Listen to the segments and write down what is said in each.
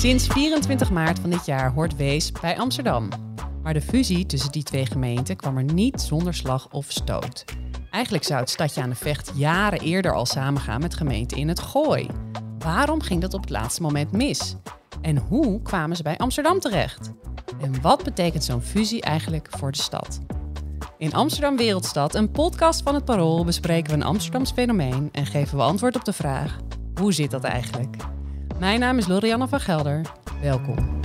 Sinds 24 maart van dit jaar hoort Weesp bij Amsterdam. Maar de fusie tussen die twee gemeenten kwam er niet zonder slag of stoot. Eigenlijk zou het stadje aan de Vecht jaren eerder al samengaan met gemeenten in het Gooi. Waarom ging dat op het laatste moment mis? En hoe kwamen ze bij Amsterdam terecht? En wat betekent zo'n fusie eigenlijk voor de stad? In Amsterdam Wereldstad, een podcast van het Parool, bespreken we een Amsterdams fenomeen en geven we antwoord op de vraag: hoe zit dat eigenlijk? Mijn naam is Lorianne van Gelder. Welkom.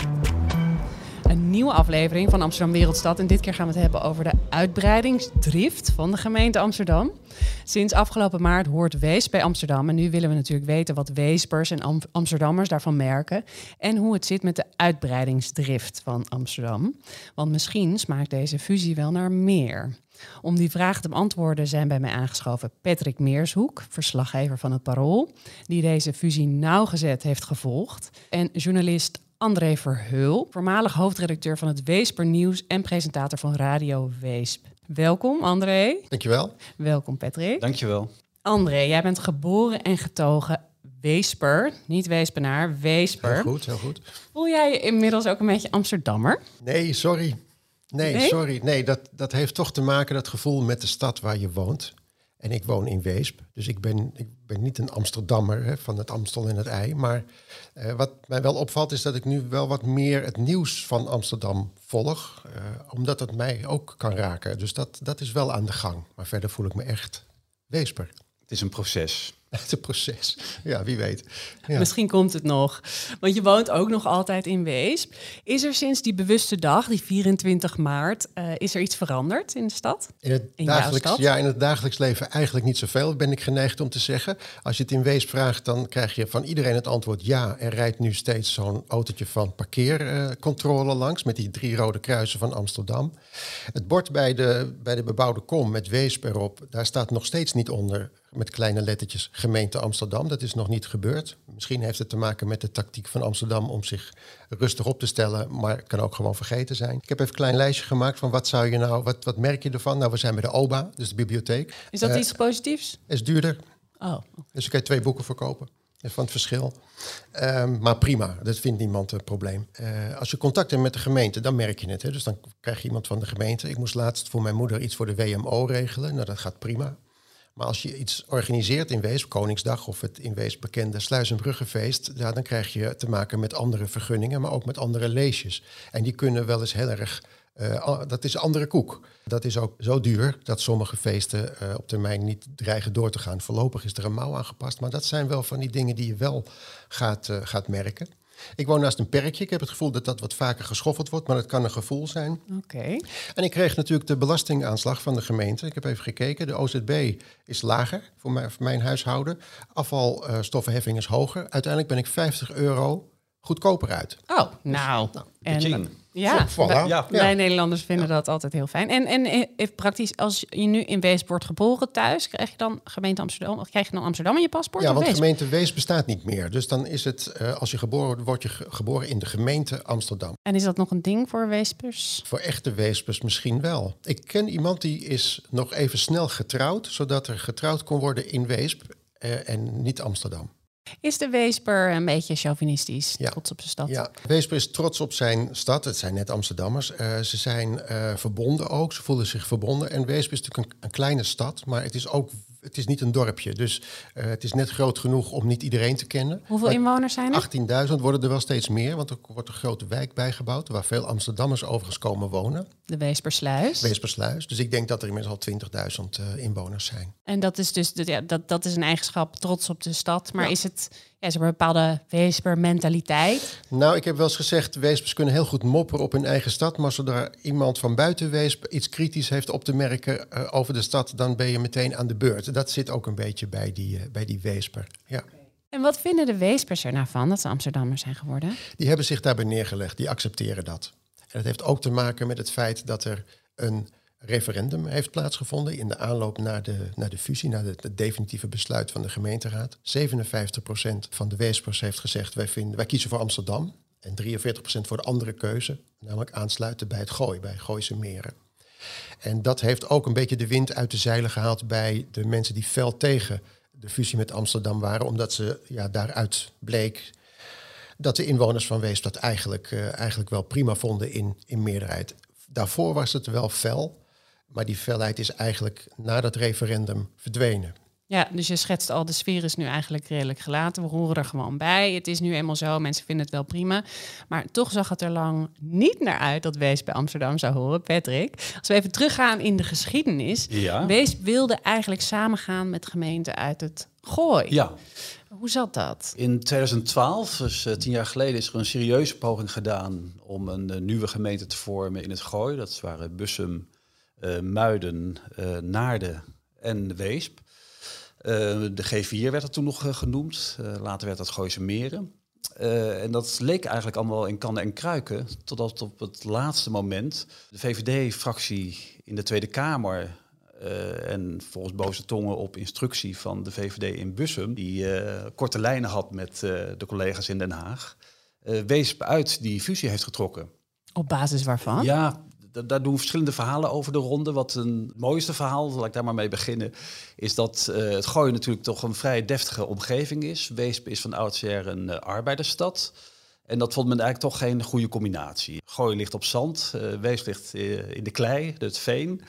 Een nieuwe aflevering van Amsterdam Wereldstad. En dit keer gaan we het hebben over de uitbreidingsdrift van de gemeente Amsterdam. Sinds afgelopen maart hoort Wees bij Amsterdam. En nu willen we natuurlijk weten wat Weespers en Amsterdammers daarvan merken. En hoe het zit met de uitbreidingsdrift van Amsterdam. Want misschien smaakt deze fusie wel naar meer. Om die vraag te beantwoorden zijn bij mij aangeschoven Patrick Meershoek, verslaggever van het Parool, die deze fusie nauwgezet heeft gevolgd. En journalist André Verheul, voormalig hoofdredacteur van het Weesper Nieuws en presentator van Radio Weesp. Welkom André. Dankjewel. Welkom Patrick. Dankjewel. André, jij bent geboren en getogen Weesper, niet Weespenaar, Weesper. Heel goed, heel goed. Voel jij je inmiddels ook een beetje Amsterdammer? Nee, sorry. Nee, Nee? sorry. Nee, dat, dat heeft toch te maken, dat gevoel, met de stad waar je woont. En ik woon in Weesp, dus ik ben, ik ben niet een Amsterdammer hè, van het Amstel en het ei. Maar eh, wat mij wel opvalt is dat ik nu wel wat meer het nieuws van Amsterdam volg. eh, omdat het mij ook kan raken. Dus dat, dat is wel aan de gang. Maar verder voel ik me echt Weesper. Het is een proces. Het proces. Ja, wie weet. Ja. Misschien komt het nog. Want je woont ook nog altijd in Weesp. Is er sinds die bewuste dag, die 24 maart, eh, is er iets veranderd in de stad? In het, In dagelijks, stad? ja, in het dagelijks leven eigenlijk niet zoveel, ben ik geneigd om te zeggen. Als je het in Weesp vraagt, dan krijg je van iedereen het antwoord ja. Er rijdt nu steeds zo'n autootje van parkeercontrole langs met die drie rode kruisen van Amsterdam. Het bord bij de, bij de bebouwde kom met Weesp erop, daar staat nog steeds niet onder met kleine lettertjes gemeente Amsterdam. Dat is nog niet gebeurd. Misschien heeft het te maken met de tactiek van Amsterdam om zich rustig op te stellen, maar kan ook gewoon vergeten zijn. Ik heb even een klein lijstje gemaakt van wat zou je nou, wat, wat merk je ervan? Nou, we zijn bij de OBA, dus de bibliotheek. Is dat Eh, iets positiefs? Is duurder, Oh, dus je kan je twee boeken verkopen. Van het verschil. Ehm, maar prima, dat vindt niemand een probleem. Eh, als je contact hebt met de gemeente, dan merk je het. Hè? Dus dan krijg je iemand van de gemeente. Ik moest laatst voor mijn moeder iets voor de WMO regelen. Nou, dat gaat prima. Maar als je iets organiseert in Weesp, Koningsdag of het in Weesp bekende Sluis- en Bruggenfeest, ja, dan krijg je te maken met andere vergunningen, maar ook met andere leesjes. En die kunnen wel eens heel erg. eh, dat is andere koek. Dat is ook zo duur dat sommige feesten eh, op termijn niet dreigen door te gaan. Voorlopig is er een mouw aangepast, maar dat zijn wel van die dingen die je wel gaat, eh, gaat merken. Ik woon naast een perkje. Ik heb het gevoel dat dat wat vaker geschoffeld wordt, maar dat kan een gevoel zijn. oké. En ik kreeg natuurlijk de belastingaanslag van de gemeente. Ik heb even gekeken. De OZB is lager voor mijn, voor mijn huishouden. Afvalstoffenheffing is hoger. Uiteindelijk ben ik 50 euro goedkoper uit. Oh, nou. En, Tjing. Ja, voilà. Ja. wij Nederlanders vinden dat altijd heel fijn. En, en eh, even praktisch, als je nu in Weesp wordt geboren thuis, krijg je dan gemeente Amsterdam, of krijg je dan Amsterdam in je paspoort? Ja, want gemeente Wees bestaat niet meer. Dus dan is het, eh, als je geboren wordt, word je ge- geboren in de gemeente Amsterdam. En is dat nog een ding voor Weespers? Voor echte Weespers misschien wel. Ik ken iemand die is nog even snel getrouwd, zodat er getrouwd kon worden in Weesp eh, en niet Amsterdam. Is de Weesper een beetje chauvinistisch, Ja. trots op zijn stad? Ja, Weesper is trots op zijn stad. Het zijn net Amsterdammers. Eh, ze zijn eh, verbonden ook. Ze voelen zich verbonden. En Weesp is natuurlijk een, een kleine stad, maar het is ook het is niet een dorpje. Dus eh, het is net groot genoeg om niet iedereen te kennen. Hoeveel inwoners zijn er? 18.000 worden er wel steeds meer, want er wordt een grote wijk bijgebouwd... waar veel Amsterdammers overigens komen wonen. De Weespersluis. Weespersluis. Dus ik denk dat er inmiddels al 20.000 eh, inwoners zijn. En dat is dus ja, dat, dat is een eigenschap, trots op de stad. Maar Ja. is het ja, is er een bepaalde Weesper-mentaliteit? Nou, ik heb wel eens gezegd, Weespers kunnen heel goed mopperen op hun eigen stad. Maar zodra iemand van buiten Weesp iets kritisch heeft op te merken eh, over de stad, dan ben je meteen aan de beurt. Dat zit ook een beetje bij die, eh, bij die Weesper. Ja. En wat vinden de Weespers er nou van dat ze Amsterdammers zijn geworden? Die hebben zich daarbij neergelegd, die accepteren dat. En dat heeft ook te maken met het feit dat er een referendum heeft plaatsgevonden in de aanloop naar de, naar de fusie, naar het het definitieve besluit van de gemeenteraad. 57% van de Weespers heeft gezegd wij, vinden, wij kiezen voor Amsterdam. En 43% voor de andere keuze, namelijk aansluiten bij het Gooi, bij Gooise Meren. En dat heeft ook een beetje de wind uit de zeilen gehaald bij de mensen die fel tegen de fusie met Amsterdam waren, omdat ze ja, daaruit bleek dat de inwoners van Weesp dat eigenlijk, uh, eigenlijk wel prima vonden in, in meerderheid. Daarvoor was het wel fel, maar die felheid is eigenlijk na dat referendum verdwenen. Ja, dus je schetst al, de sfeer is nu eigenlijk redelijk gelaten. We horen er gewoon bij. Het is nu eenmaal zo, mensen vinden het wel prima. Maar toch zag het er lang niet naar uit dat Weesp bij Amsterdam zou horen. Patrick, als we even teruggaan in de geschiedenis. Ja. Weesp wilde eigenlijk samengaan met gemeenten uit het Gooi. Ja. Hoe zat dat? In 2012, dus uh, tien jaar geleden, is er een serieuze poging gedaan om een uh, nieuwe gemeente te vormen in het Gooi. Dat waren Bussum, Muiden, Naarden en Weesp. de G4 werd er toen nog genoemd. later werd dat Gooise Meren. en dat leek eigenlijk allemaal in kannen en kruiken. Totdat op het laatste moment de VVD-fractie in de Tweede Kamer uh, en volgens boze tongen op instructie van de VVD in Bussum, die uh, korte lijnen had met de collega's in Den Haag, Weesp uit die fusie heeft getrokken. Op basis waarvan? Ja, daar doen verschillende verhalen over de ronde. Wat een mooiste verhaal, zal ik daar maar mee beginnen, is dat het Gooien natuurlijk toch een vrij deftige omgeving is. Weesp is van oudsher een arbeidersstad. En dat vond men eigenlijk toch geen goede combinatie. Gooien ligt op zand, Weesp ligt in de klei, het veen.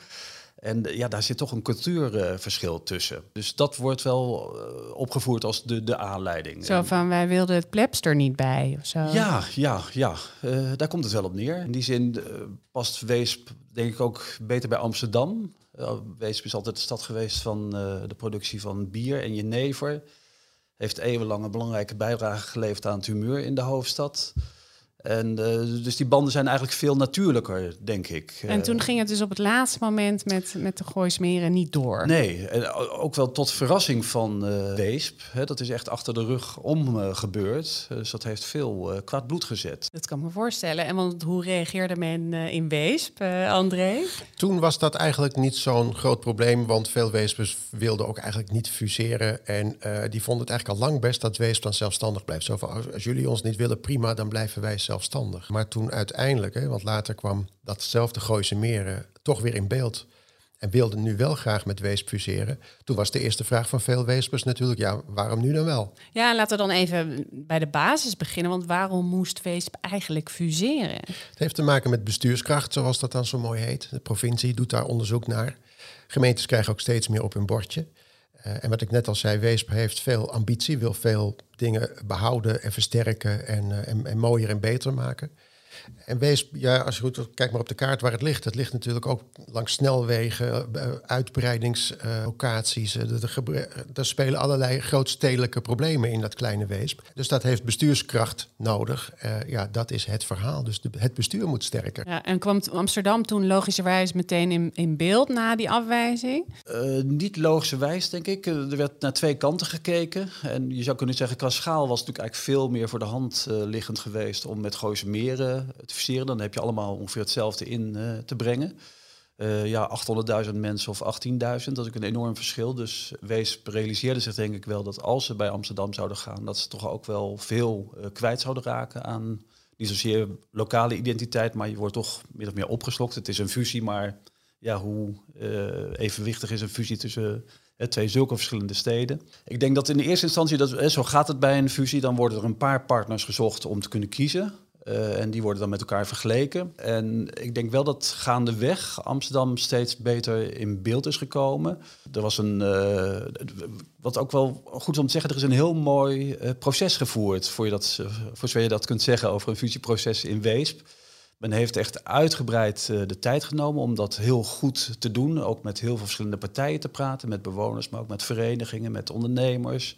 En ja, daar zit toch een cultuurverschil tussen. Dus dat wordt wel uh, opgevoerd als de, de aanleiding. Zo van, wij wilden het plebster niet bij of zo. Ja, ja, ja. Uh, daar komt het wel op neer. In die zin uh, past Weesp denk ik ook beter bij Amsterdam. Weesp is altijd de stad geweest van de productie van bier en jenever. Heeft eeuwenlang een belangrijke bijdrage geleverd aan het humeur in de hoofdstad. En uh, dus die banden zijn eigenlijk veel natuurlijker, denk ik. En toen ging het dus op het laatste moment met, met de Gooismeren niet door? Nee, en ook wel tot verrassing van uh, Weesp. Hè, dat is echt achter de rug om uh, gebeurd. Dus dat heeft veel kwaad bloed gezet. Dat kan me voorstellen. En want, hoe reageerde men in Weesp, André? Toen was dat eigenlijk niet zo'n groot probleem, want veel Weespers wilden ook eigenlijk niet fuseren. En die vonden het eigenlijk al lang best dat Weesp dan zelfstandig blijft. Zo van, als, als jullie ons niet willen, prima, dan blijven wij zelf zelfstandig. Maar toen uiteindelijk, hè, want later kwam datzelfde Gooise Meren toch weer in beeld. En wilde nu wel graag met Weesp fuseren. Toen was de eerste vraag van veel Weespers natuurlijk, ja, waarom nu dan wel? Ja, laten we dan even bij de basis beginnen. Want waarom moest Weesp eigenlijk fuseren? Het heeft te maken met bestuurskracht, zoals dat dan zo mooi heet. De provincie doet daar onderzoek naar. Gemeentes krijgen ook steeds meer op hun bordje. Uh, en wat ik net al zei, Weesp heeft veel ambitie, wil veel dingen behouden en versterken en, en, en mooier en beter maken. En wees, ja, als je goed kijkt maar op de kaart waar het ligt. Het ligt natuurlijk ook langs snelwegen, eh, uitbreidingslocaties. Uh, er spelen allerlei grootstedelijke problemen in dat kleine Weesp. Dus dat heeft bestuurskracht nodig. Uh, ja, dat is het verhaal. Dus de, het bestuur moet sterker. Ja, en kwam Amsterdam toen logischerwijs meteen in, in beeld na die afwijzing? Uh, niet logischerwijs, denk ik. Er werd naar twee kanten gekeken. En je zou kunnen zeggen, qua schaal was het natuurlijk eigenlijk veel meer voor de hand liggend geweest om met Gooise Meren te. Dan heb je allemaal ongeveer hetzelfde in uh, te brengen. Uh, ja, 800.000 mensen of 18.000, dat is ook een enorm verschil. Dus Wees realiseerde zich denk ik wel dat als ze bij Amsterdam zouden gaan, dat ze toch ook wel veel uh, kwijt zouden raken aan niet zozeer lokale identiteit, maar je wordt toch meer of meer opgeslokt. Het is een fusie, maar ja, hoe evenwichtig is een fusie tussen twee zulke verschillende steden. Ik denk dat in de eerste instantie, dat, zo gaat het bij een fusie, dan worden er een paar partners gezocht om te kunnen kiezen. Uh, en die worden dan met elkaar vergeleken. En ik denk wel dat gaandeweg Amsterdam steeds beter in beeld is gekomen. Er was een, uh, wat ook wel goed om te zeggen, er is een heel mooi uh, proces gevoerd, voor, je dat, voor zover je dat kunt zeggen over een fusieproces in Weesp. Men heeft echt uitgebreid de tijd genomen om dat heel goed te doen. Ook met heel veel verschillende partijen te praten, met bewoners, maar ook met verenigingen, met ondernemers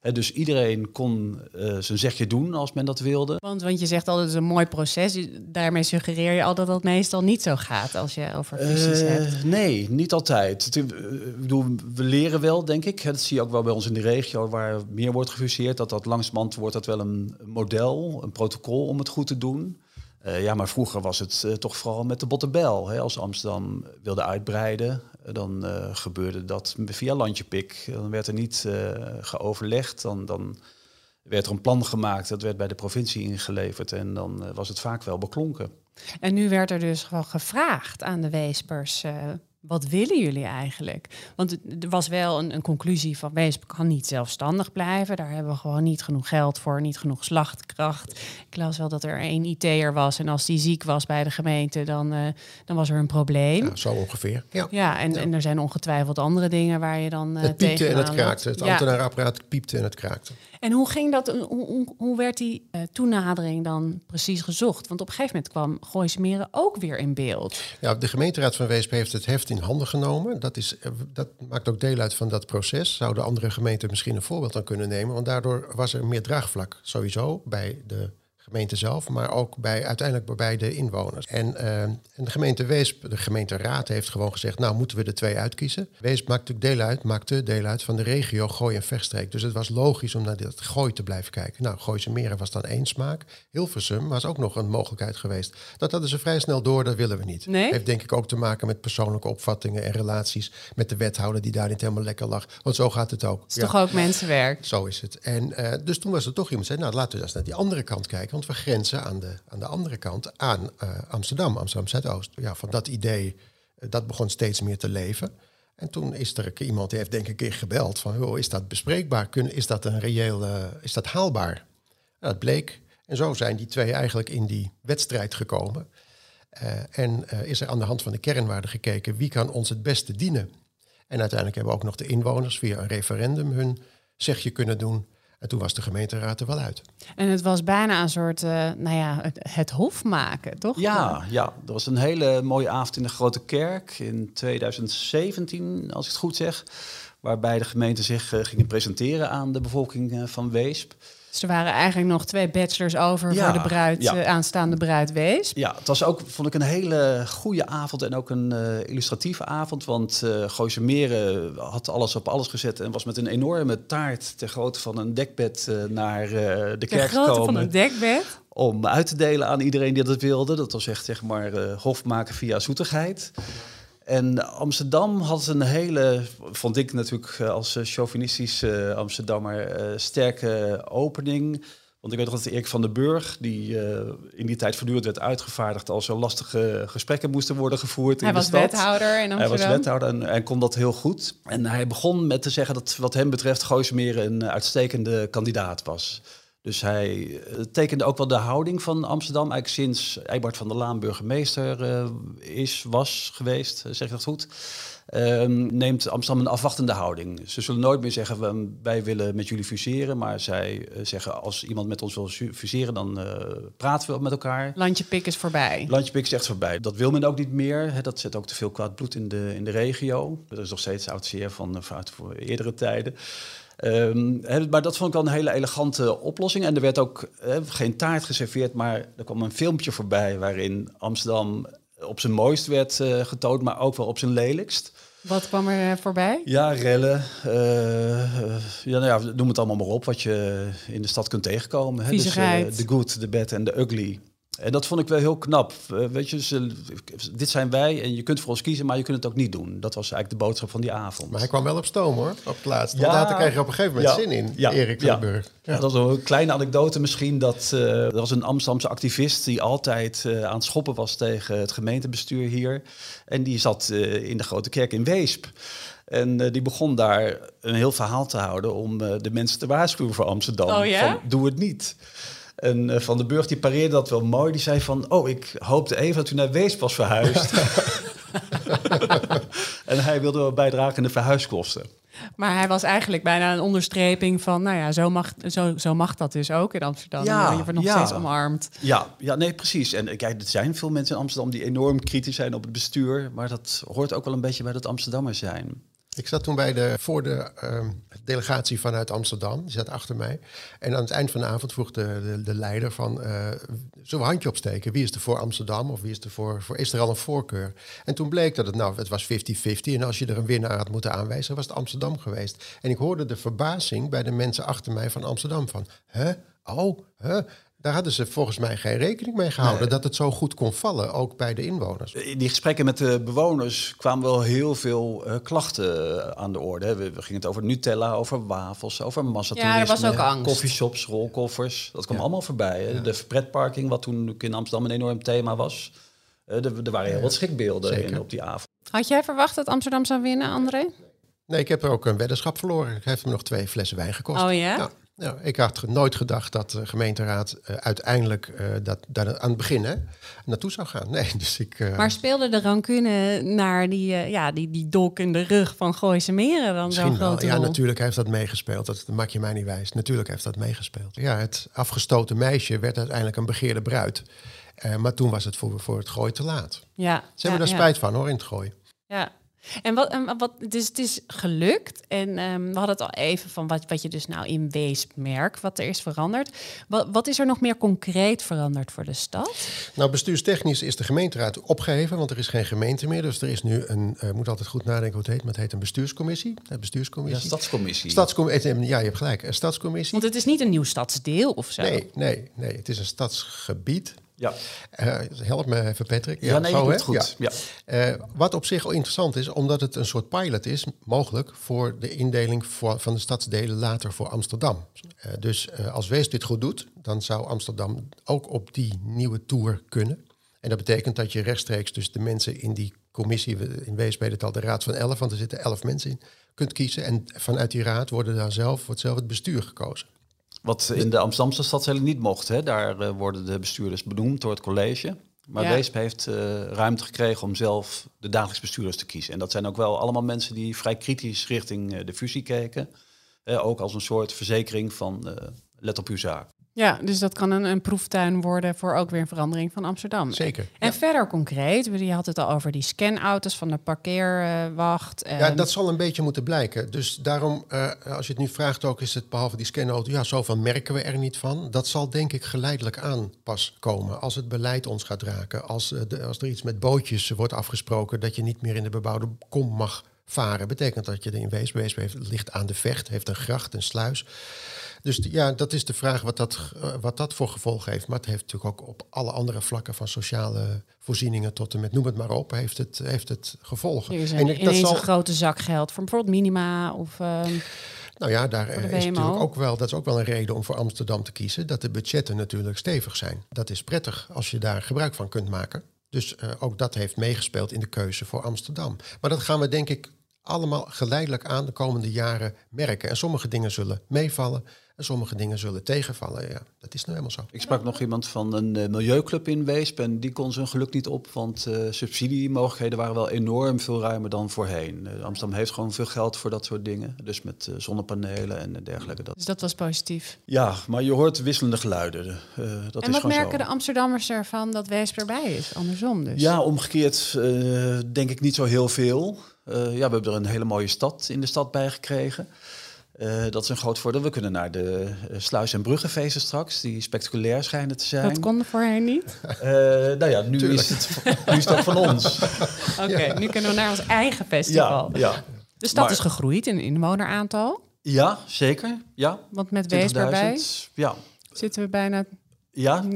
dus iedereen kon uh, zijn zegje doen als men dat wilde. Want, want je zegt altijd, het is een mooi proces. Daarmee suggereer je al dat dat meestal niet zo gaat als je over fusies uh, hebt. Nee, niet altijd. Ik bedoel, we leren wel, denk ik. Dat zie je ook wel bij ons in de regio waar meer wordt gefuseerd. Dat dat langzamerhand wordt dat wel een model, een protocol om het goed te doen. Uh, ja, maar vroeger was het uh, toch vooral met de bottenbel. Hè? Als Amsterdam wilde uitbreiden, dan uh, gebeurde dat via landjepik. Dan werd er niet geoverlegd, dan, dan werd er een plan gemaakt. Dat werd bij de provincie ingeleverd en dan was het vaak wel beklonken. En nu werd er dus gewoon gevraagd aan de Weespers wat willen jullie eigenlijk? Want er was wel een, een conclusie van Weesp kan niet zelfstandig blijven. Daar hebben we gewoon niet genoeg geld voor, niet genoeg slachtkracht. Ik las wel dat er één IT'er was en als die ziek was bij de gemeente, dan, uh, dan was er een probleem. Ja, zo ongeveer. Ja, ja, en, en er zijn ongetwijfeld andere dingen waar je dan uh, Het piepte en het kraakte. Het ja. ambtenaarapparaat piepte en het kraakte. En hoe ging dat, hoe, hoe, werd die uh, toenadering dan precies gezocht? Want op een gegeven moment kwam Gooismeren ook weer in beeld. Ja, de gemeenteraad van Weesp heeft het heft in handen genomen. Dat, is, eh, dat maakt ook deel uit van dat proces. Zouden andere gemeenten misschien een voorbeeld aan kunnen nemen? Want daardoor was er meer draagvlak sowieso bij de gemeente zelf, maar ook bij, uiteindelijk bij de inwoners. En, uh, en de gemeente Weesp, de gemeenteraad heeft gewoon gezegd, nou moeten we er twee uitkiezen. Weesp maakt natuurlijk deel uit, maakte deel uit van de regio Gooi en Vechtstreek. Dus het was logisch om naar dat Gooi te blijven kijken. Nou, Gooise Meren was dan één smaak. Hilversum was ook nog een mogelijkheid geweest. Dat hadden ze vrij snel door, dat willen we niet. Nee? Heeft denk ik ook te maken met persoonlijke opvattingen en relaties met de wethouder die daar niet helemaal lekker lag. Want zo gaat het ook. Het is ja. toch ook mensenwerk? Zo is het. En uh, dus toen was er toch iemand die zei, nou laten we eens naar die andere kant kijken want we grenzen aan de, aan de andere kant aan uh, Amsterdam, Amsterdam Zuidoost. Ja, van dat idee, uh, dat begon steeds meer te leven. En toen is er iemand die heeft denk ik een keer gebeld van, joh, is dat bespreekbaar? Kun, is dat een reëel, uh, is dat haalbaar? Dat bleek. En zo zijn die twee eigenlijk in die wedstrijd gekomen. en is er aan de hand van de kernwaarden gekeken, wie kan ons het beste dienen? En uiteindelijk hebben ook nog de inwoners via een referendum hun zegje kunnen doen. En toen was de gemeenteraad er wel uit. En het was bijna een soort, uh, nou ja, het, het, hof maken, toch? Ja, ja, dat was een hele mooie avond in de Grote Kerk in 2017, als ik het goed zeg. Waarbij de gemeente zich uh, gingen presenteren aan de bevolking uh, van Weesp. Dus er waren eigenlijk nog twee bachelors over ja, voor de bruid, ja. aanstaande bruid Weesp. Ja, het was ook, vond ik, een hele goede avond en ook een uh, illustratieve avond. Want uh, Gooise Meren had alles op alles gezet en was met een enorme taart ter grootte van een dekbed uh, naar de kerk gekomen. van een dekbed? Om uit te delen aan iedereen die dat wilde. Dat was echt, zeg maar, hof maken via zoetigheid. En Amsterdam had een hele, vond ik natuurlijk als chauvinistisch uh, Amsterdammer, uh, sterke opening. Want ik weet nog dat Erik van den Burg, die uh, in die tijd voortdurend werd uitgevaardigd als er lastige gesprekken moesten worden gevoerd hij in de was stad. wethouder in Amsterdam. Hij was wethouder en, en kon dat heel goed. En hij begon met te zeggen dat wat hem betreft Gooismeer een uitstekende kandidaat was. Dus hij tekende ook wel de houding van Amsterdam. Eigenlijk sinds Eibart van der Laan burgemeester uh, is, was geweest, zeg ik dat goed. Um, neemt Amsterdam een afwachtende houding. Ze zullen nooit meer zeggen, wij willen met jullie fuseren. Maar zij uh, zeggen, als iemand met ons wil fuseren, dan praten we met elkaar. Landje pik is voorbij. Landje pik is echt voorbij. Dat wil men ook niet meer. Hè. Dat zet ook te veel kwaad bloed in de, in de regio. Dat is nog steeds oud zeer van, voor eerdere tijden. Um, he, maar dat vond ik wel een hele elegante oplossing. En er werd ook he, geen taart geserveerd, maar er kwam een filmpje voorbij waarin Amsterdam op zijn mooist werd uh, getoond, maar ook wel op zijn lelijkst. Wat kwam er voorbij? Ja, rellen. Uh, ja, nou ja, noem het allemaal maar op wat je in de stad kunt tegenkomen. Hè. Dus uh, de good, de bad en de ugly. En dat vond ik wel heel knap. Uh, weet je, ze, dit zijn wij en je kunt voor ons kiezen, maar je kunt het ook niet doen. Dat was eigenlijk de boodschap van die avond. Maar hij kwam wel op stoom hoor, op het laatst. Ja, later kreeg je op een gegeven moment ja, zin in, ja, Erik van Burg. Ja. Dat was een kleine anekdote misschien. Dat, uh, er was een Amsterdamse activist die altijd uh, aan het schoppen was tegen het gemeentebestuur hier. En die zat in de Grote Kerk in Weesp. En uh, die begon daar een heel verhaal te houden om uh, de mensen te waarschuwen voor Amsterdam. Oh, ja? Van, doe het niet. En uh, Van den Burg die pareerde dat wel mooi. Die zei van, oh, ik hoopte even dat u naar Weesp was verhuisd. en hij wilde wel bijdragen in de verhuiskosten. Maar hij was eigenlijk bijna een onderstreping van, nou ja, zo mag, zo, zo mag dat dus ook in Amsterdam. Ja, je wordt nog ja. steeds omarmd. Ja, ja, nee, precies. En kijk, er zijn veel mensen in Amsterdam die enorm kritisch zijn op het bestuur. Maar dat hoort ook wel een beetje bij dat Amsterdammers zijn. Ik zat toen bij de, voor de uh, delegatie vanuit Amsterdam. Die zat achter mij. En aan het eind van de avond vroeg de, de, de leider van... Uh, zullen handje opsteken? Wie is er voor Amsterdam? Of wie is er voor, voor... Is er al een voorkeur? En toen bleek dat het nou... Het was 50-50. En als je er een winnaar had moeten aanwijzen... was het Amsterdam geweest. En ik hoorde de verbazing bij de mensen achter mij van Amsterdam. Van, hè? Oh, hè? Daar hadden ze volgens mij geen rekening mee gehouden nee. dat het zo goed kon vallen, ook bij de inwoners. In die gesprekken met de bewoners kwamen wel heel veel uh, klachten aan de orde. We, we, gingen het over Nutella, over wafels, over massatoerisme. Ja, er was ook angst. Coffeeshops, rolkoffers, dat kwam ja. allemaal voorbij. Ja. De pretparking, wat toen in Amsterdam een enorm thema was. Uh, er, er waren heel wat schrikbeelden in, op die avond. Had jij verwacht dat Amsterdam zou winnen, André? Nee, ik heb er ook een weddenschap verloren. Ik heeft me nog twee flessen wijn gekost. Oh ja? Ja, ja, ik had nooit gedacht dat de gemeenteraad uh, uiteindelijk uh, dat, daar aan het begin hè, naartoe zou gaan. Nee, dus ik, uh... Maar speelde de rancune naar die, ja, die, die dolk in de rug van Gooise Meren dan zo'n grote Ja, rol? natuurlijk heeft dat meegespeeld. Dat, dat maak je mij niet wijs. Natuurlijk heeft dat meegespeeld. Ja, het afgestoten meisje werd uiteindelijk een begeerde bruid. maar toen was het voor, voor het gooi te laat. Ja, Ze hebben ja, daar spijt van hoor, in het gooi. Ja, en wat, en wat dus het is gelukt. En um, we hadden het al even van wat, wat je dus nou in Weesp merkt, wat er is veranderd. Wat, wat is er nog meer concreet veranderd voor de stad? Nou, bestuurstechnisch is de gemeenteraad opgeheven, want er is geen gemeente meer. Dus er is nu een, uh, moet altijd goed nadenken hoe het heet, maar het heet een bestuurscommissie. Een bestuurscommissie. Ja, stadscommissie. Stadscommissie. Ja, je hebt gelijk, een stadscommissie. Want het is niet een nieuw stadsdeel of zo. Nee, nee, nee. Het is een stadsgebied. Ja. Uh, help me even, Patrick. Ja, nee, zo, hè? goed. Ja. Ja. Uh, wat op zich al interessant is, omdat het een soort pilot is, mogelijk voor de indeling voor, van de stadsdelen later voor Amsterdam. Uh, dus als Wees dit goed doet, dan zou Amsterdam ook op die nieuwe tour kunnen. En dat betekent dat je rechtstreeks dus de mensen in die commissie, in Wees bij het al de raad van elf, want er zitten elf mensen in, kunt kiezen. En vanuit die raad worden dan zelf, wordt zelf het bestuur gekozen. Wat in de Amsterdamse stadsdelen niet mocht. Hè? Daar uh, worden de bestuurders benoemd door het college. Maar ja. Weesp heeft uh, ruimte gekregen om zelf de dagelijks bestuurders te kiezen. En dat zijn ook wel allemaal mensen die vrij kritisch richting uh, de fusie keken. ook als een soort verzekering van let op uw zaak. Ja, dus dat kan een, een, proeftuin worden voor ook weer een verandering van Amsterdam. Zeker. En ja. verder concreet, je had het al over die scanauto's van de parkeerwacht. Uh, ja, dat zal een beetje moeten blijken. Dus daarom, uh, als je het nu vraagt ook, is het behalve die scanauto, ja, zoveel merken we er niet van. Dat zal denk ik geleidelijk aan pas komen als het beleid ons gaat raken. Als, uh, de, als er iets met bootjes wordt afgesproken dat je niet meer in de bebouwde kom mag varen. Betekent dat je er in heeft, ligt aan de vecht, heeft een gracht, een sluis. Dus ja, dat is de vraag wat dat, uh, wat dat voor gevolgen heeft. Maar het heeft natuurlijk ook op alle andere vlakken van sociale voorzieningen tot en met noem het maar op, heeft het, heeft het gevolgen. Er is een, en dat zal... een grote zak geld voor bijvoorbeeld minima of... Uh... Nou ja, daar is natuurlijk ook wel, dat is ook wel een reden om voor Amsterdam te kiezen, dat de budgetten natuurlijk stevig zijn. Dat is prettig als je daar gebruik van kunt maken. Dus uh, ook dat heeft meegespeeld in de keuze voor Amsterdam. Maar dat gaan we denk ik allemaal geleidelijk aan de komende jaren merken. En sommige dingen zullen meevallen en sommige dingen zullen tegenvallen. Ja, dat is nou helemaal zo. Ik sprak nog iemand van een uh, milieuclub in Weesp en die kon zijn geluk niet op, want uh, subsidiemogelijkheden waren wel enorm veel ruimer dan voorheen. Uh, Amsterdam heeft gewoon veel geld voor dat soort dingen, dus met zonnepanelen en dergelijke. Dat. Dus dat was positief? Ja, maar je hoort wisselende geluiden. dat en is wat merken zo. de Amsterdammers ervan dat Weesp erbij is? Andersom dus? Ja, omgekeerd denk ik niet zo heel veel. Ja, we hebben er een hele mooie stad in de stad bij gekregen. Uh, dat is een groot voordeel. We kunnen naar de uh, sluis- en bruggenfeesten straks, die spectaculair schijnen te zijn. Dat kon voorheen niet? Uh, nou ja, nu is, het, nu is dat van ons. Oké, okay, ja. nu kunnen we naar ons eigen festival. Ja, ja. De stad maar, is gegroeid in inwoneraantal. Ja, zeker. Ja. Want met Wees erbij ja. zitten we bijna ja, 900.000?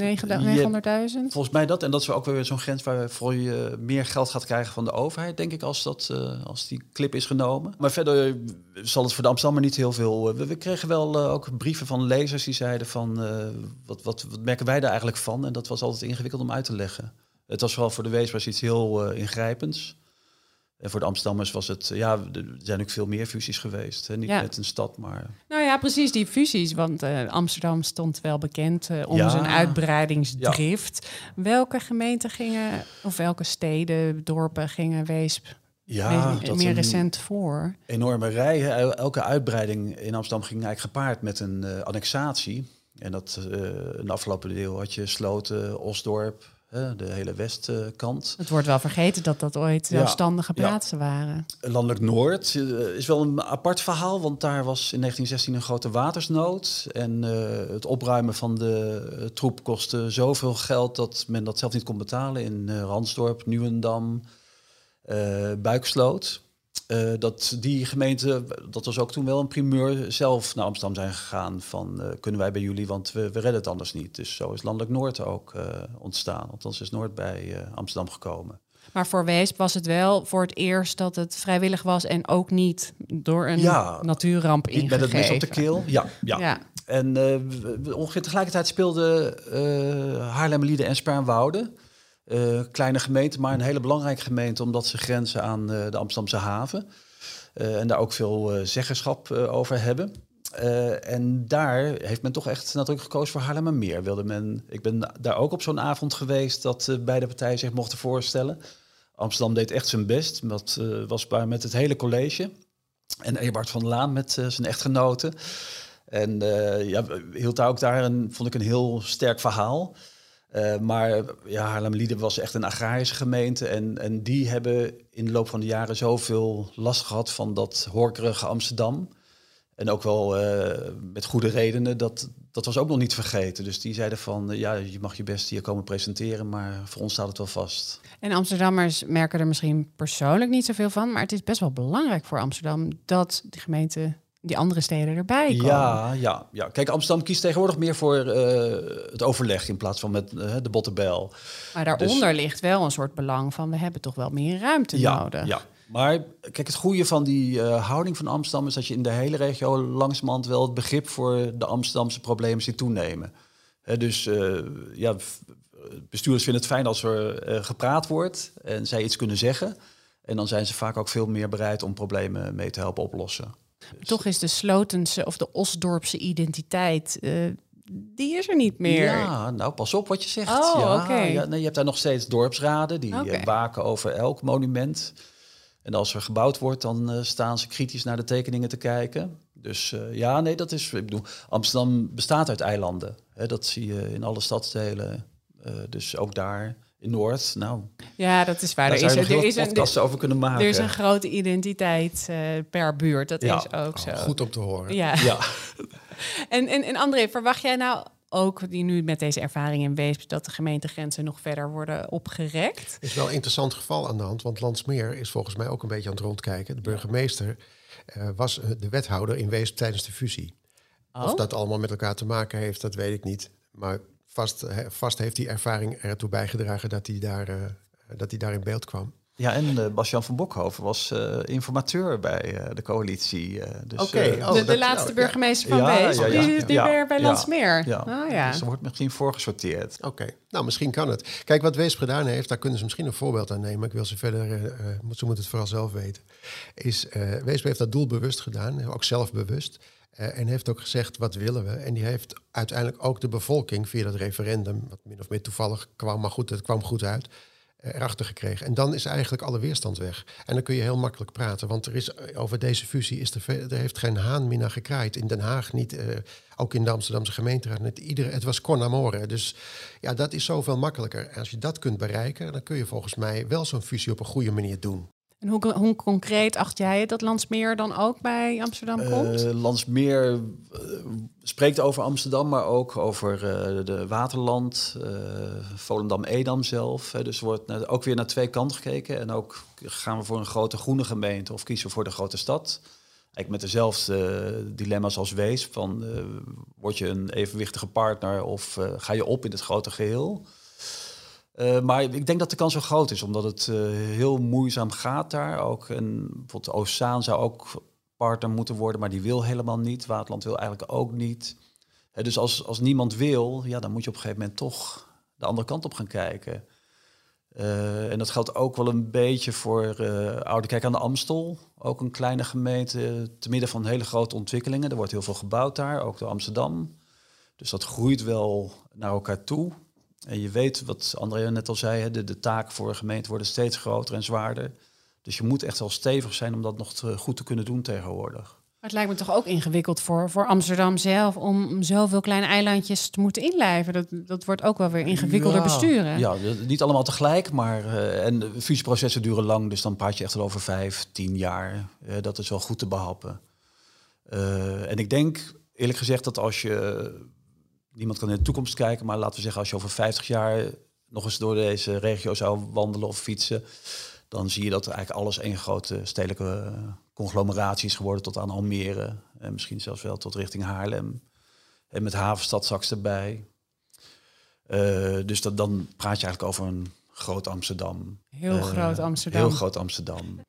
Volgens mij dat. En dat is ook weer zo'n grens waar voor je meer geld gaat krijgen van de overheid, denk ik, als, dat, uh, als die clip is genomen. Maar verder zal het voor de Amsterdammer niet heel veel. Uh, we, we, kregen wel uh, ook brieven van lezers die zeiden van wat, wat, wat merken wij daar eigenlijk van? En dat was altijd ingewikkeld om uit te leggen. Het was vooral voor de Weesbars iets heel ingrijpends. En voor de Amsterdammers was het, ja, er zijn ook veel meer fusies geweest. Hè? Niet ja. met een stad, maar. Nou ja, precies die fusies. Want uh, Amsterdam stond wel bekend uh, om Ja. zijn uitbreidingsdrift. Welke gemeenten gingen, of welke steden, dorpen gingen Weesp Ja, meer, recent voor? enorme rij. hè. Elke uitbreiding in Amsterdam ging eigenlijk gepaard met een eh, annexatie. En dat eh, in de afgelopen deel had je Sloten, Osdorp, de hele westkant. Het wordt wel vergeten dat dat ooit Ja, zelfstandige ja. plaatsen waren. Landelijk Noord eh, is wel een apart verhaal, want daar was in 1916 een grote watersnood. En eh, het opruimen van de eh, troep kostte zoveel geld dat men dat zelf niet kon betalen. In eh, Ransdorp, Nieuwendam, eh Buiksloot. Eh, dat die gemeente, dat was ook toen wel een primeur, zelf naar Amsterdam zijn gegaan van eh, kunnen wij bij jullie, want we, we redden het anders niet. Dus zo is Landelijk Noord ook eh, ontstaan. Althans is Noord bij Amsterdam gekomen. Maar voor Weesp was het wel voor het eerst dat het vrijwillig was en ook niet door een Ja, natuurramp Niet met het mes op de ingegeven. keel. Ja, ja. Ja. En ongeveer tegelijkertijd speelden Haarlemmerlieden en Spaarnwoude. Uh, kleine gemeente, maar een hele belangrijke gemeente omdat ze grenzen aan uh, de Amsterdamse haven. Uh, en daar ook veel zeggenschap over hebben. en daar heeft men toch echt nadrukkelijk gekozen voor Haarlemmermeer. Wilde men, ik ben daar ook op zo'n avond geweest dat beide partijen zich mochten voorstellen. Amsterdam deed echt zijn best. Dat was bij, met het hele college. En Ebert van Laan met zijn echtgenoten. En ja, hield daar ook daar een, vond ik een heel sterk verhaal. Uh, maar ja, Haarlem-Lieden was echt een agrarische gemeente. En, en die hebben in de loop van de jaren zoveel last gehad van dat horkerige Amsterdam. En ook wel uh, met goede redenen, dat, dat was ook nog niet vergeten. Dus die zeiden van, uh, ja, je mag je best hier komen presenteren, maar voor ons staat het wel vast. En Amsterdammers merken er misschien persoonlijk niet zoveel van, maar het is best wel belangrijk voor Amsterdam dat de gemeente die andere steden erbij komen. Ja, ja, ja. Kijk, Amsterdam kiest tegenwoordig meer voor uh, het overleg in plaats van met uh, de bottenbel. Maar daaronder dus, ligt wel een soort belang van we hebben toch wel meer ruimte ja, nodig. Ja, maar kijk, het goede van die uh, houding van Amsterdam is dat je in de hele regio langzamerhand wel het begrip voor de Amsterdamse problemen ziet toenemen. He, dus ja, bestuurders vinden het fijn als er gepraat wordt en zij iets kunnen zeggen. En dan zijn ze vaak ook veel meer bereid om problemen mee te helpen oplossen. Toch is de Slotense of de Osdorpse identiteit, uh, die is er niet meer. Ja, nou pas op wat je zegt. Oh, ja, okay. ja nee, je hebt daar nog steeds dorpsraden die uh, waken over elk monument. En als er gebouwd wordt, dan uh, staan ze kritisch naar de tekeningen te kijken. Dus uh, ja, nee, dat is. Ik bedoel, Amsterdam bestaat uit eilanden. Hè, dat zie je in alle stadsdelen. Uh, dus ook daar in Noord. Nou, Ja, dat is waar. daar Er is, er, er is een, podcasts over kunnen maken. er is een grote identiteit eh, per buurt. Dat Ja. is ook zo. Oh, goed om te horen. Ja. Ja, En, en, en André, verwacht jij nou ook, die nu met deze ervaring in Weesp, dat de gemeentegrenzen nog verder worden opgerekt? is wel een interessant geval aan de hand, want Landsmeer is volgens mij ook een beetje aan het rondkijken. De burgemeester eh, was de wethouder in Weesp tijdens de fusie. Of Oh. dat allemaal met elkaar te maken heeft, dat weet ik niet. Maar vast, vast heeft die ervaring ertoe bijgedragen dat hij daar, eh, dat hij daar in beeld kwam. ja en uh, Bas-Jan van Bokhoven was eh, informateur bij eh, de coalitie. eh, dus, Oké, eh, oh, de, de dat- laatste oh, ja. burgemeester van Ja, Weesp, ja, ja. die is nu Ja, weer bij ja. Landsmeer. ja. Oh, ja. Dus er wordt misschien voorgesorteerd. Oké, nou misschien kan het. Kijk, wat Weesp gedaan heeft, daar kunnen ze misschien een voorbeeld aan nemen. Ik wil ze verder, moet- ze moeten het vooral zelf weten. Is, eh Weesp heeft dat doelbewust gedaan, ook zelfbewust. Eh, en heeft ook gezegd, wat willen we? En die heeft uiteindelijk ook de bevolking via dat referendum, wat min of meer toevallig kwam, maar goed, het kwam goed uit, eh, erachter gekregen. En dan is eigenlijk alle weerstand weg. En dan kun je heel makkelijk praten, want er is eh, over deze fusie is er, er heeft geen haan meer naar gekraaid. In Den Haag niet, ook in de Amsterdamse gemeenteraad. Niet iedere, het was con amore. Dus ja, dat is zoveel makkelijker. En als je dat kunt bereiken, dan kun je volgens mij wel zo'n fusie op een goede manier doen. En hoe, hoe concreet acht jij het dat Landsmeer dan ook bij Amsterdam komt? Eh, Landsmeer eh, spreekt over Amsterdam, maar ook over eh, de Waterland, eh, Volendam-Edam zelf. Hè. Dus er wordt ook weer naar twee kanten gekeken. En ook gaan we voor een grote groene gemeente of kiezen we voor de grote stad. Eigenlijk met dezelfde eh, dilemma's als Wees. Van, eh, word je een evenwichtige partner of eh, ga je op in het grote geheel? Eh, maar ik denk dat de kans wel groot is, omdat het eh, heel moeizaam gaat daar ook. En bijvoorbeeld Oceaan zou ook partner moeten worden, maar die wil helemaal niet. Waterland wil eigenlijk ook niet. Dus als, als niemand wil, ja, dan moet je op een gegeven moment toch de andere kant op gaan kijken. Eh, en dat geldt ook wel een beetje voor Oude Kijk aan de Amstel. Ook een kleine gemeente, te midden van hele grote ontwikkelingen. Er wordt heel veel gebouwd daar, ook door Amsterdam. Dus dat groeit wel naar elkaar toe. En je weet, wat Andrea net al zei, de, de taken voor een gemeente worden steeds groter en zwaarder. Dus je moet echt wel stevig zijn om dat nog te- goed te kunnen doen tegenwoordig. Maar het lijkt me toch ook ingewikkeld voor, voor Amsterdam zelf om zoveel kleine eilandjes te moeten inlijven. Dat, dat wordt ook wel weer ingewikkelder Ja, besturen. Ja, de- niet allemaal tegelijk, maar eh, en de fusieprocessen duren lang, dus dan praat je echt wel over vijf, tien jaar. Eh, dat is wel goed te behappen. Eh, en ik denk eerlijk gezegd dat als je niemand kan in de toekomst kijken, maar laten we zeggen als je over 50 jaar nog eens door deze regio zou wandelen of fietsen, dan zie je dat eigenlijk alles één grote stedelijke eh, conglomeratie is geworden tot aan Almere en misschien zelfs wel tot richting Haarlem. En met Havenstad straks erbij. Eh, dus dat, dan praat je eigenlijk over een groot Amsterdam. Heel Eh, groot Amsterdam. Heel groot Amsterdam.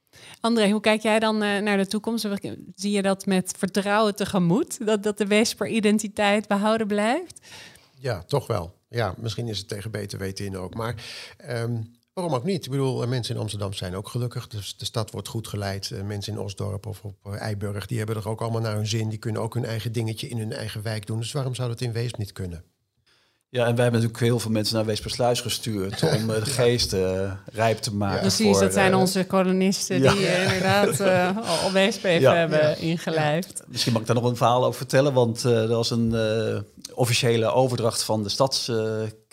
André, hoe kijk jij dan eh, naar de toekomst? Zie je dat met vertrouwen tegemoet? Dat, dat de Weesper-identiteit behouden blijft? Ja, toch wel. Ja, misschien is het tegen beter weten in ook. Maar ehm, waarom ook niet? Ik bedoel, mensen in Amsterdam zijn ook gelukkig. Dus de stad wordt goed geleid. mensen in Osdorp of op Eiburg, die hebben er ook allemaal naar hun zin. Die kunnen ook hun eigen dingetje in hun eigen wijk doen. Dus waarom zou dat in Weesp niet kunnen? Ja, en wij hebben natuurlijk heel veel mensen naar Weespersluis gestuurd om de geest uh, rijp te maken. Precies, dat zijn onze kolonisten die inderdaad al Weesp hebben ingelijfd. Misschien mag ik daar nog een verhaal over vertellen, want er was een officiële overdracht van de stads,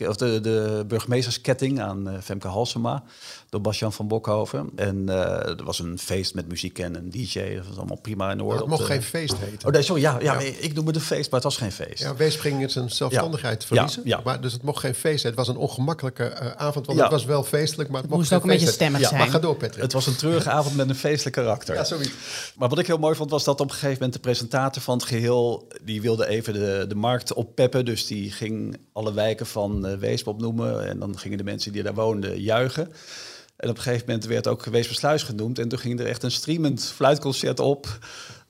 of de, de burgemeestersketting aan Femke Halsema door Basjan van Bokhoven. En uh, er was een feest met muziek en een DJ. Dat was allemaal prima in orde. het mocht geen feest heten. Oh, nee, sorry. Ja, ja, ik noem het een feest, maar het was geen feest. Ja, Wees ging zijn zelfstandigheid verliezen. Ja, Maar, dus het mocht geen feest zijn. Het was een ongemakkelijke uh, avond, want het was wel feestelijk, maar het, mocht, moest ook een beetje stemmig zijn. Maar ga door, Patrick. Het was een treurige avond met een feestelijk karakter. Ja, sorry. Maar wat ik heel mooi vond, was dat op een gegeven moment de presentator van het geheel, die wilde even de, de markt oppeppen. Dus die ging alle wijken van uh, Weesp opnoemen. En dan gingen de mensen die daar woonden juichen. En op een gegeven moment werd ook Weespersluis genoemd. En toen ging er echt een streamend fluitconcert op.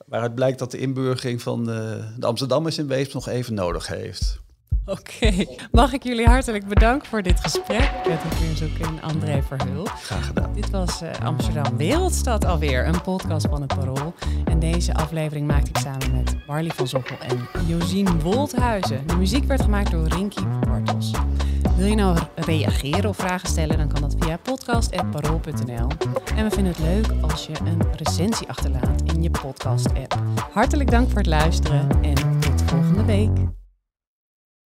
Waaruit blijkt dat de inburgering van de, eh, de Amsterdammers in Weesp nog even nodig heeft. Oké, mag ik jullie hartelijk bedanken voor dit gesprek. Patrick Wiershoek en André Verheul. Graag gedaan. Dit was uh, Amsterdam Wereldstad alweer, een podcast van het Parool. En deze aflevering maakte ik samen met Barley van Zochel en Josien Wolthuizen. De muziek werd gemaakt door Rinky Bartels. Wil je nou reageren of vragen stellen, dan kan dat via podcast.parool.nl. En we vinden het leuk als je een recensie achterlaat in je podcast-app. Hartelijk dank voor het luisteren en tot volgende week.